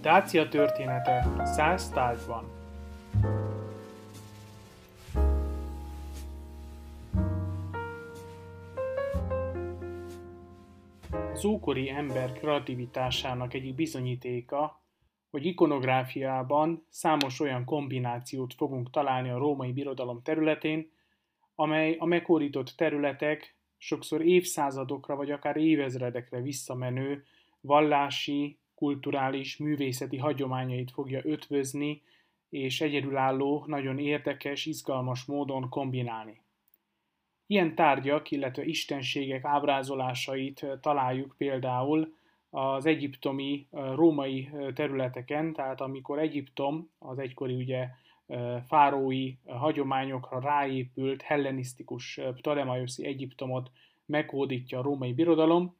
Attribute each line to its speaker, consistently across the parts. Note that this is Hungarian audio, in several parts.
Speaker 1: Dácia története száz tárgyban. Az ókori ember kreativitásának egyik bizonyítéka, hogy ikonográfiában számos olyan kombinációt fogunk találni a római birodalom területén, amely a megkódított területek sokszor évszázadokra vagy akár évezredekre visszamenő vallási, kulturális, művészeti hagyományait fogja ötvözni, és egyedülálló, nagyon érdekes, izgalmas módon kombinálni. Ilyen tárgyak, illetve istenségek ábrázolásait találjuk például az egyiptomi, római területeken, tehát amikor Egyiptom, az egykori ugye fárói hagyományokra ráépült hellenisztikus Ptolemaioszi Egyiptomot meghódítja a római birodalom,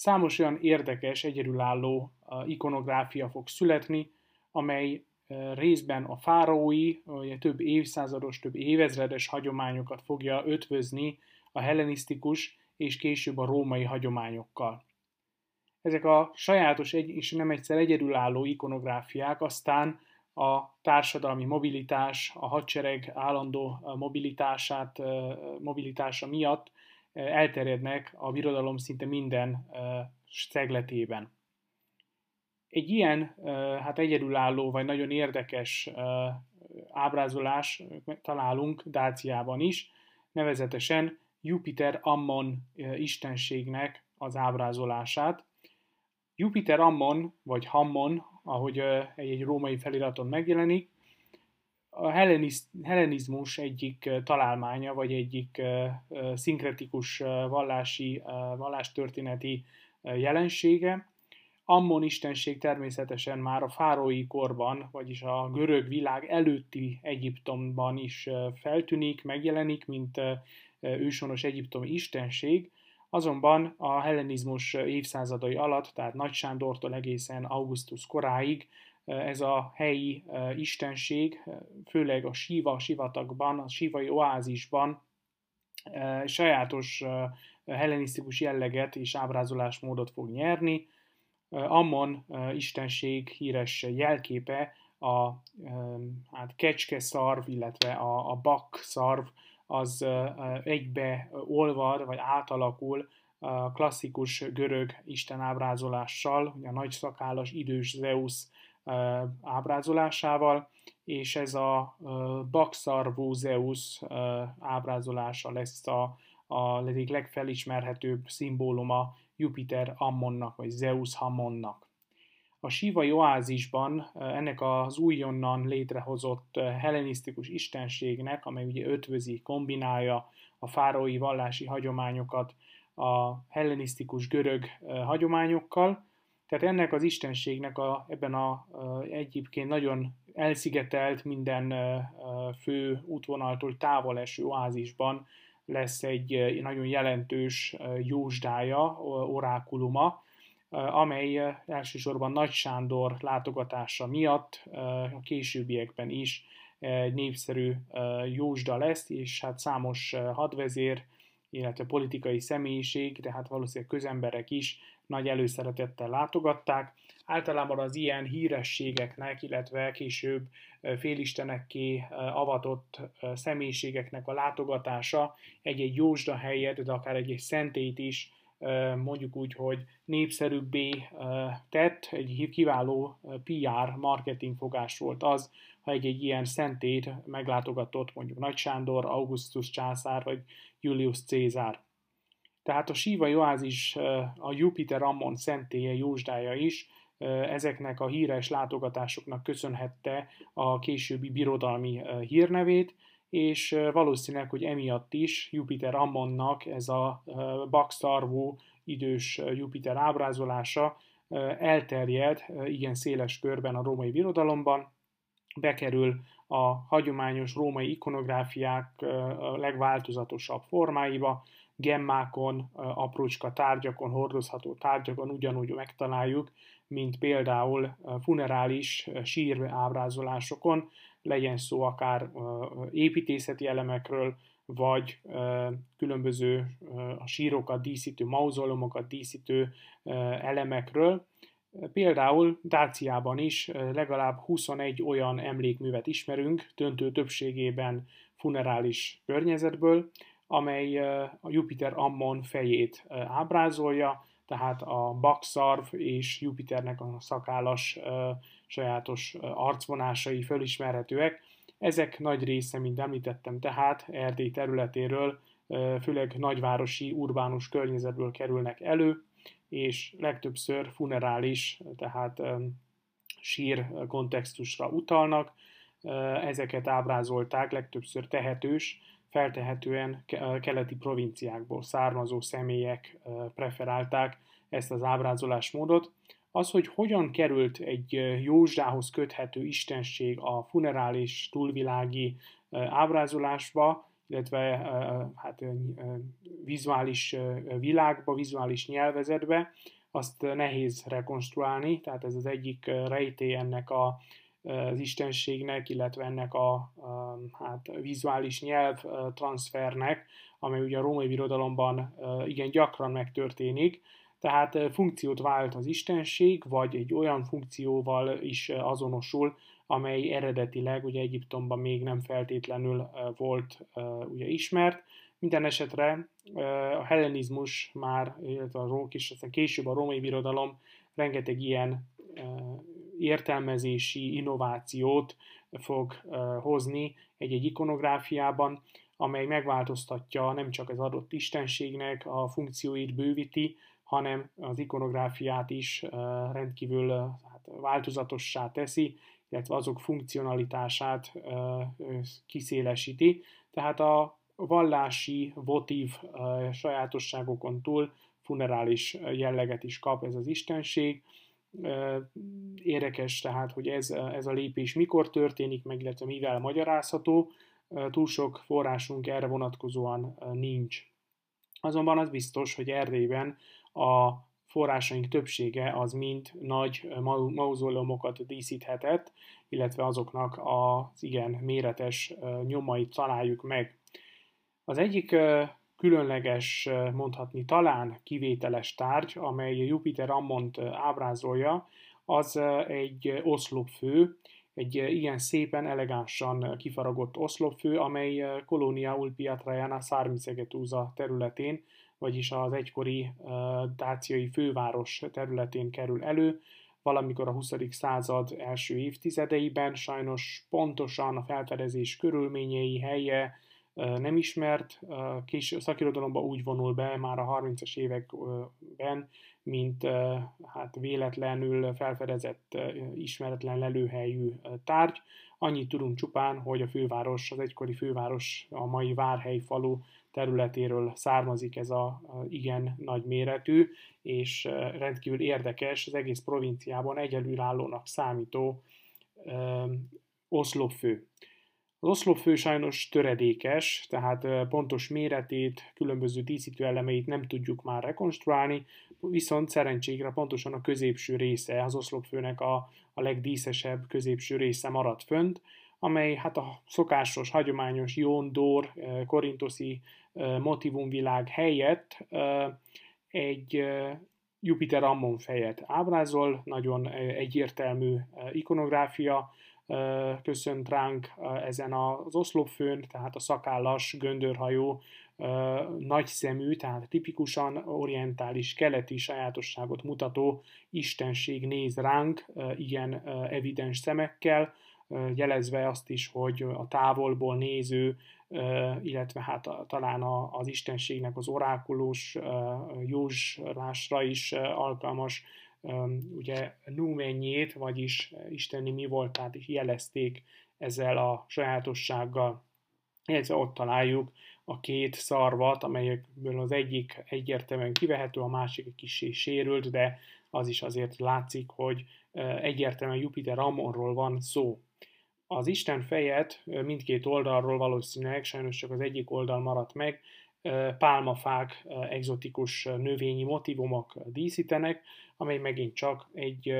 Speaker 1: számos olyan érdekes, egyedülálló ikonográfia fog születni, amely részben a fáraói, vagy több évszázados, több évezredes hagyományokat fogja ötvözni a hellenisztikus és később a római hagyományokkal. Ezek a sajátos és nem egyszer egyedülálló ikonográfiák aztán a társadalmi mobilitás, a hadsereg állandó mobilitását, mobilitása miatt elterjednek a birodalom szinte minden szegletében. Egy ilyen, hát egyedülálló vagy nagyon érdekes ábrázolás találunk Dáciában is, nevezetesen Jupiter Ammon istenségnek az ábrázolását. Jupiter Ammon, vagy Hammon, ahogy egy-egy római feliraton megjelenik, a hellenizmus egyik találmánya, vagy egyik szinkretikus vallási, vallástörténeti jelensége. Ammon istenség természetesen már a fárói korban, vagyis a görög világ előtti Egyiptomban is feltűnik, megjelenik, mint ősonos egyiptomi istenség, azonban a hellenizmus évszázadai alatt, tehát Nagy Sándortól egészen Augustus koráig ez a helyi istenség, főleg a Siva sivatagban, a Sivai oázisban sajátos hellenisztikus jelleget és ábrázolásmódot fog nyerni. Ammon istenség híres jelképe a hát kecske szarv, illetve a, a bak szarv, az egybe olvad, vagy átalakul klasszikus görög istenábrázolással, a nagy szakállas idős Zeus ábrázolásával, és ez a Baxarvú Zeus ábrázolása lesz a, a egyik legfelismerhetőbb szimbóluma Jupiter Ammonnak, vagy Zeus Hammonnak. A Sivai oázisban ennek az újonnan létrehozott hellenisztikus istenségnek, amely ugye ötvözi, kombinálja a fárói vallási hagyományokat a hellenisztikus görög hagyományokkal, tehát ennek az istenségnek a, ebben a, egyébként nagyon elszigetelt, minden fő útvonaltól távol eső oázisban lesz egy nagyon jelentős jósdája, orákuluma, amely elsősorban Nagy Sándor látogatása miatt a későbbiekben is népszerű jósda lesz, és hát számos hadvezér, illetve politikai személyiség, de hát valószínűleg közemberek is nagy előszeretettel látogatták. Általában az ilyen hírességeknek, illetve később félistenekké avatott személyiségeknek a látogatása egy-egy jósda helyet, de akár egy-egy szentét is mondjuk úgy, hogy népszerűbbé tett, egy kiváló PR marketing fogás volt az, ha egy-egy ilyen szentét meglátogatott mondjuk Nagy Sándor, Augustus császár vagy Julius Cézár. Tehát a Síva oázis, a Jupiter Ammon szentélye, jósdája is ezeknek a híres látogatásoknak köszönhette a későbbi birodalmi hírnevét, és valószínűleg, hogy emiatt is Jupiter Ammonnak ez a bakszarvú idős Jupiter ábrázolása elterjed igen széles körben a római birodalomban, bekerül a hagyományos római ikonográfiák legváltozatosabb formáiba, gemmákon, aprócska tárgyakon, hordozható tárgyakon ugyanúgy megtaláljuk, mint például funerális sír ábrázolásokon, legyen szó akár építészeti elemekről, vagy különböző a sírokat díszítő, mauzolomokat díszítő elemekről. Például Dáciában is legalább 21 olyan emlékművet ismerünk, döntő többségében funerális környezetből, amely a Jupiter Ammon fejét ábrázolja, tehát a bakszarv és Jupiternek a szakállas sajátos arcvonásai fölismerhetőek. Ezek nagy része, mint említettem, tehát Erdély területéről, főleg nagyvárosi, urbánus környezetből kerülnek elő, és legtöbbször funerális, tehát sír kontextusra utalnak. Ezeket ábrázolták legtöbbször tehetős, feltehetően keleti provinciákból származó személyek preferálták ezt az ábrázolásmódot. Az, hogy hogyan került egy Józsához köthető istenség a funerális túlvilági ábrázolásba, illetve hát, vizuális világba, vizuális nyelvezetbe, azt nehéz rekonstruálni, tehát ez az egyik rejtély ennek a, az istenségnek, illetve ennek a hát, vizuális nyelv transfernek, amely ugye a római birodalomban igen gyakran megtörténik, tehát funkciót vált az istenség, vagy egy olyan funkcióval is azonosul, amely eredetileg ugye Egyiptomban még nem feltétlenül volt ugye ismert. Minden esetre a hellenizmus már, illetve a kis, aztán később a római birodalom rengeteg ilyen értelmezési innovációt fog hozni egy-egy ikonográfiában, amely megváltoztatja nem csak az adott istenségnek a funkcióit bővíti, hanem az ikonográfiát is rendkívül hát, változatossá teszi, illetve azok funkcionalitását kiszélesíti. Tehát a vallási, votív sajátosságokon túl funerális jelleget is kap ez az istenség. Érdekes tehát, hogy ez, ez a lépés mikor történik meg, illetve mivel magyarázható. Túl sok forrásunk erre vonatkozóan nincs. Azonban az biztos, hogy Erdélyben a forrásaink többsége az mind nagy mauzóleumokat díszíthetett, illetve azoknak az igen méretes nyomait találjuk meg. Az egyik különleges, mondhatni talán kivételes tárgy, amely Jupiter Ammont ábrázolja, az egy oszlopfő, egy ilyen szépen, elegánsan kifaragott oszlopfő, amely Kolónia Ulpia Trajana Szármicegetúza területén vagyis az egykori dáciai főváros területén kerül elő, valamikor a 20. század első évtizedeiben, sajnos pontosan a felfedezés körülményei, helye nem ismert, kis szakirodalomban úgy vonul be már a 30-as években, mint hát véletlenül felfedezett ismeretlen lelőhelyű tárgy. Annyit tudunk csupán, hogy a főváros, az egykori főváros, a mai Várhely falu területéről származik ez a, igen nagy méretű és rendkívül érdekes, az egész provinciában egyedülállónak számító oszlopfő. Az oszlopfő sajnos töredékes, tehát pontos méretét, különböző díszítő elemeit nem tudjuk már rekonstruálni, viszont szerencsére pontosan a középső része, az oszlopfőnek a, a legdíszesebb középső része maradt fönt, amely hát a szokásos, hagyományos Jóndor, korintoszi motivumvilág helyett egy Jupiter Ammon fejet ábrázol, nagyon egyértelmű ikonográfia köszönt ránk ezen az oszlopfőn, tehát a szakállas, göndörhajó, nagy szemű, tehát tipikusan orientális, keleti sajátosságot mutató istenség néz ránk, igen evidens szemekkel, jelezve azt is, hogy a távolból néző, illetve hát talán az istenségnek az orákulós jóslásra is alkalmas, ugye numennyét, vagyis isteni mi voltát is jelezték ezzel a sajátossággal. Illetve ott találjuk a két szarvat, amelyekből az egyik egyértelműen kivehető, a másik egy kicsi sérült, de az is azért látszik, hogy egyértelműen Jupiter Amonról van szó. Az Isten fejet mindkét oldalról valószínűleg, sajnos csak az egyik oldal maradt meg, pálmafák, egzotikus növényi motivumok díszítenek, amely megint csak egy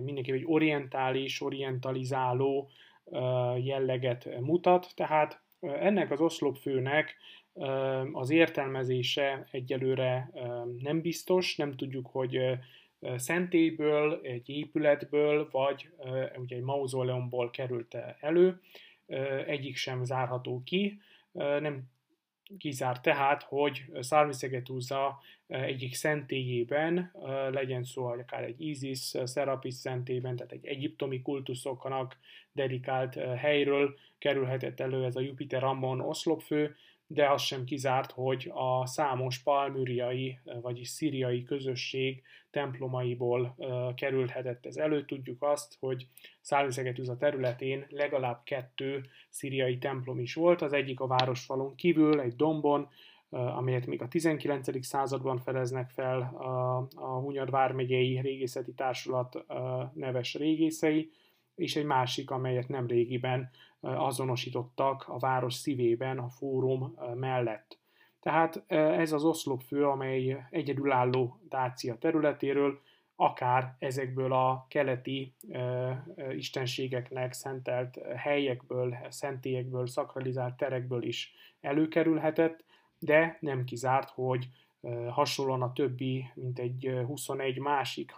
Speaker 1: mindenképp egy orientális, orientalizáló jelleget mutat, tehát ennek az oszlopfőnek az értelmezése egyelőre nem biztos, nem tudjuk, hogy szentélyből, egy épületből, vagy ugye egy mauzóleumból került elő, egyik sem zárható ki, nem kizárt. Tehát, hogy Szarviszegetúza egyik szentélyében, legyen szó akár egy Isis, Serapis szentélyben, tehát egy egyiptomi kultuszoknak dedikált helyről kerülhetett elő ez a Jupiter Ammon oszlopfő, de az sem kizárt, hogy a számos palmüriai, vagyis szíriai közösség templomaiból kerülhetett ez elő. Tudjuk azt, hogy a területén legalább kettő szíriai templom is volt, az egyik a városfalon kívül, egy dombon, amelyet még a 19. században fedeznek fel a, a Hunyad Vármegyei Régészeti Társulat neves régészei, és egy másik, amelyet nem régiben azonosítottak a város szívében, a fórum mellett. Tehát ez az oszlopfő, amely egyedülálló Dácia területéről, akár ezekből a keleti istenségeknek szentelt helyekből, szentélyekből, szakralizált terekből is előkerülhetett, de nem kizárt, hogy hasonlóan a többi, mint egy 21 másik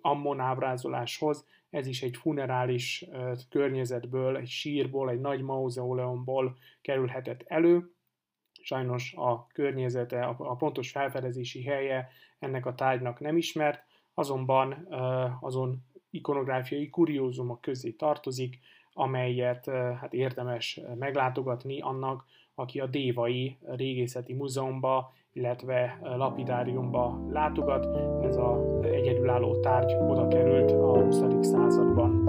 Speaker 1: Ammon ábrázoláshoz, ez is egy funerális környezetből, egy sírból, egy nagy mauzeuleumból kerülhetett elő. Sajnos a környezete, a pontos felfedezési helye ennek a tárgynak nem ismert, azonban azon ikonográfiai kuriózumok közé tartozik, amelyet hát érdemes meglátogatni annak, aki a Dévai Régészeti Múzeumba, illetve lapidáriumba látogat. Ez a egyedülálló tárgy oda került a 20. században.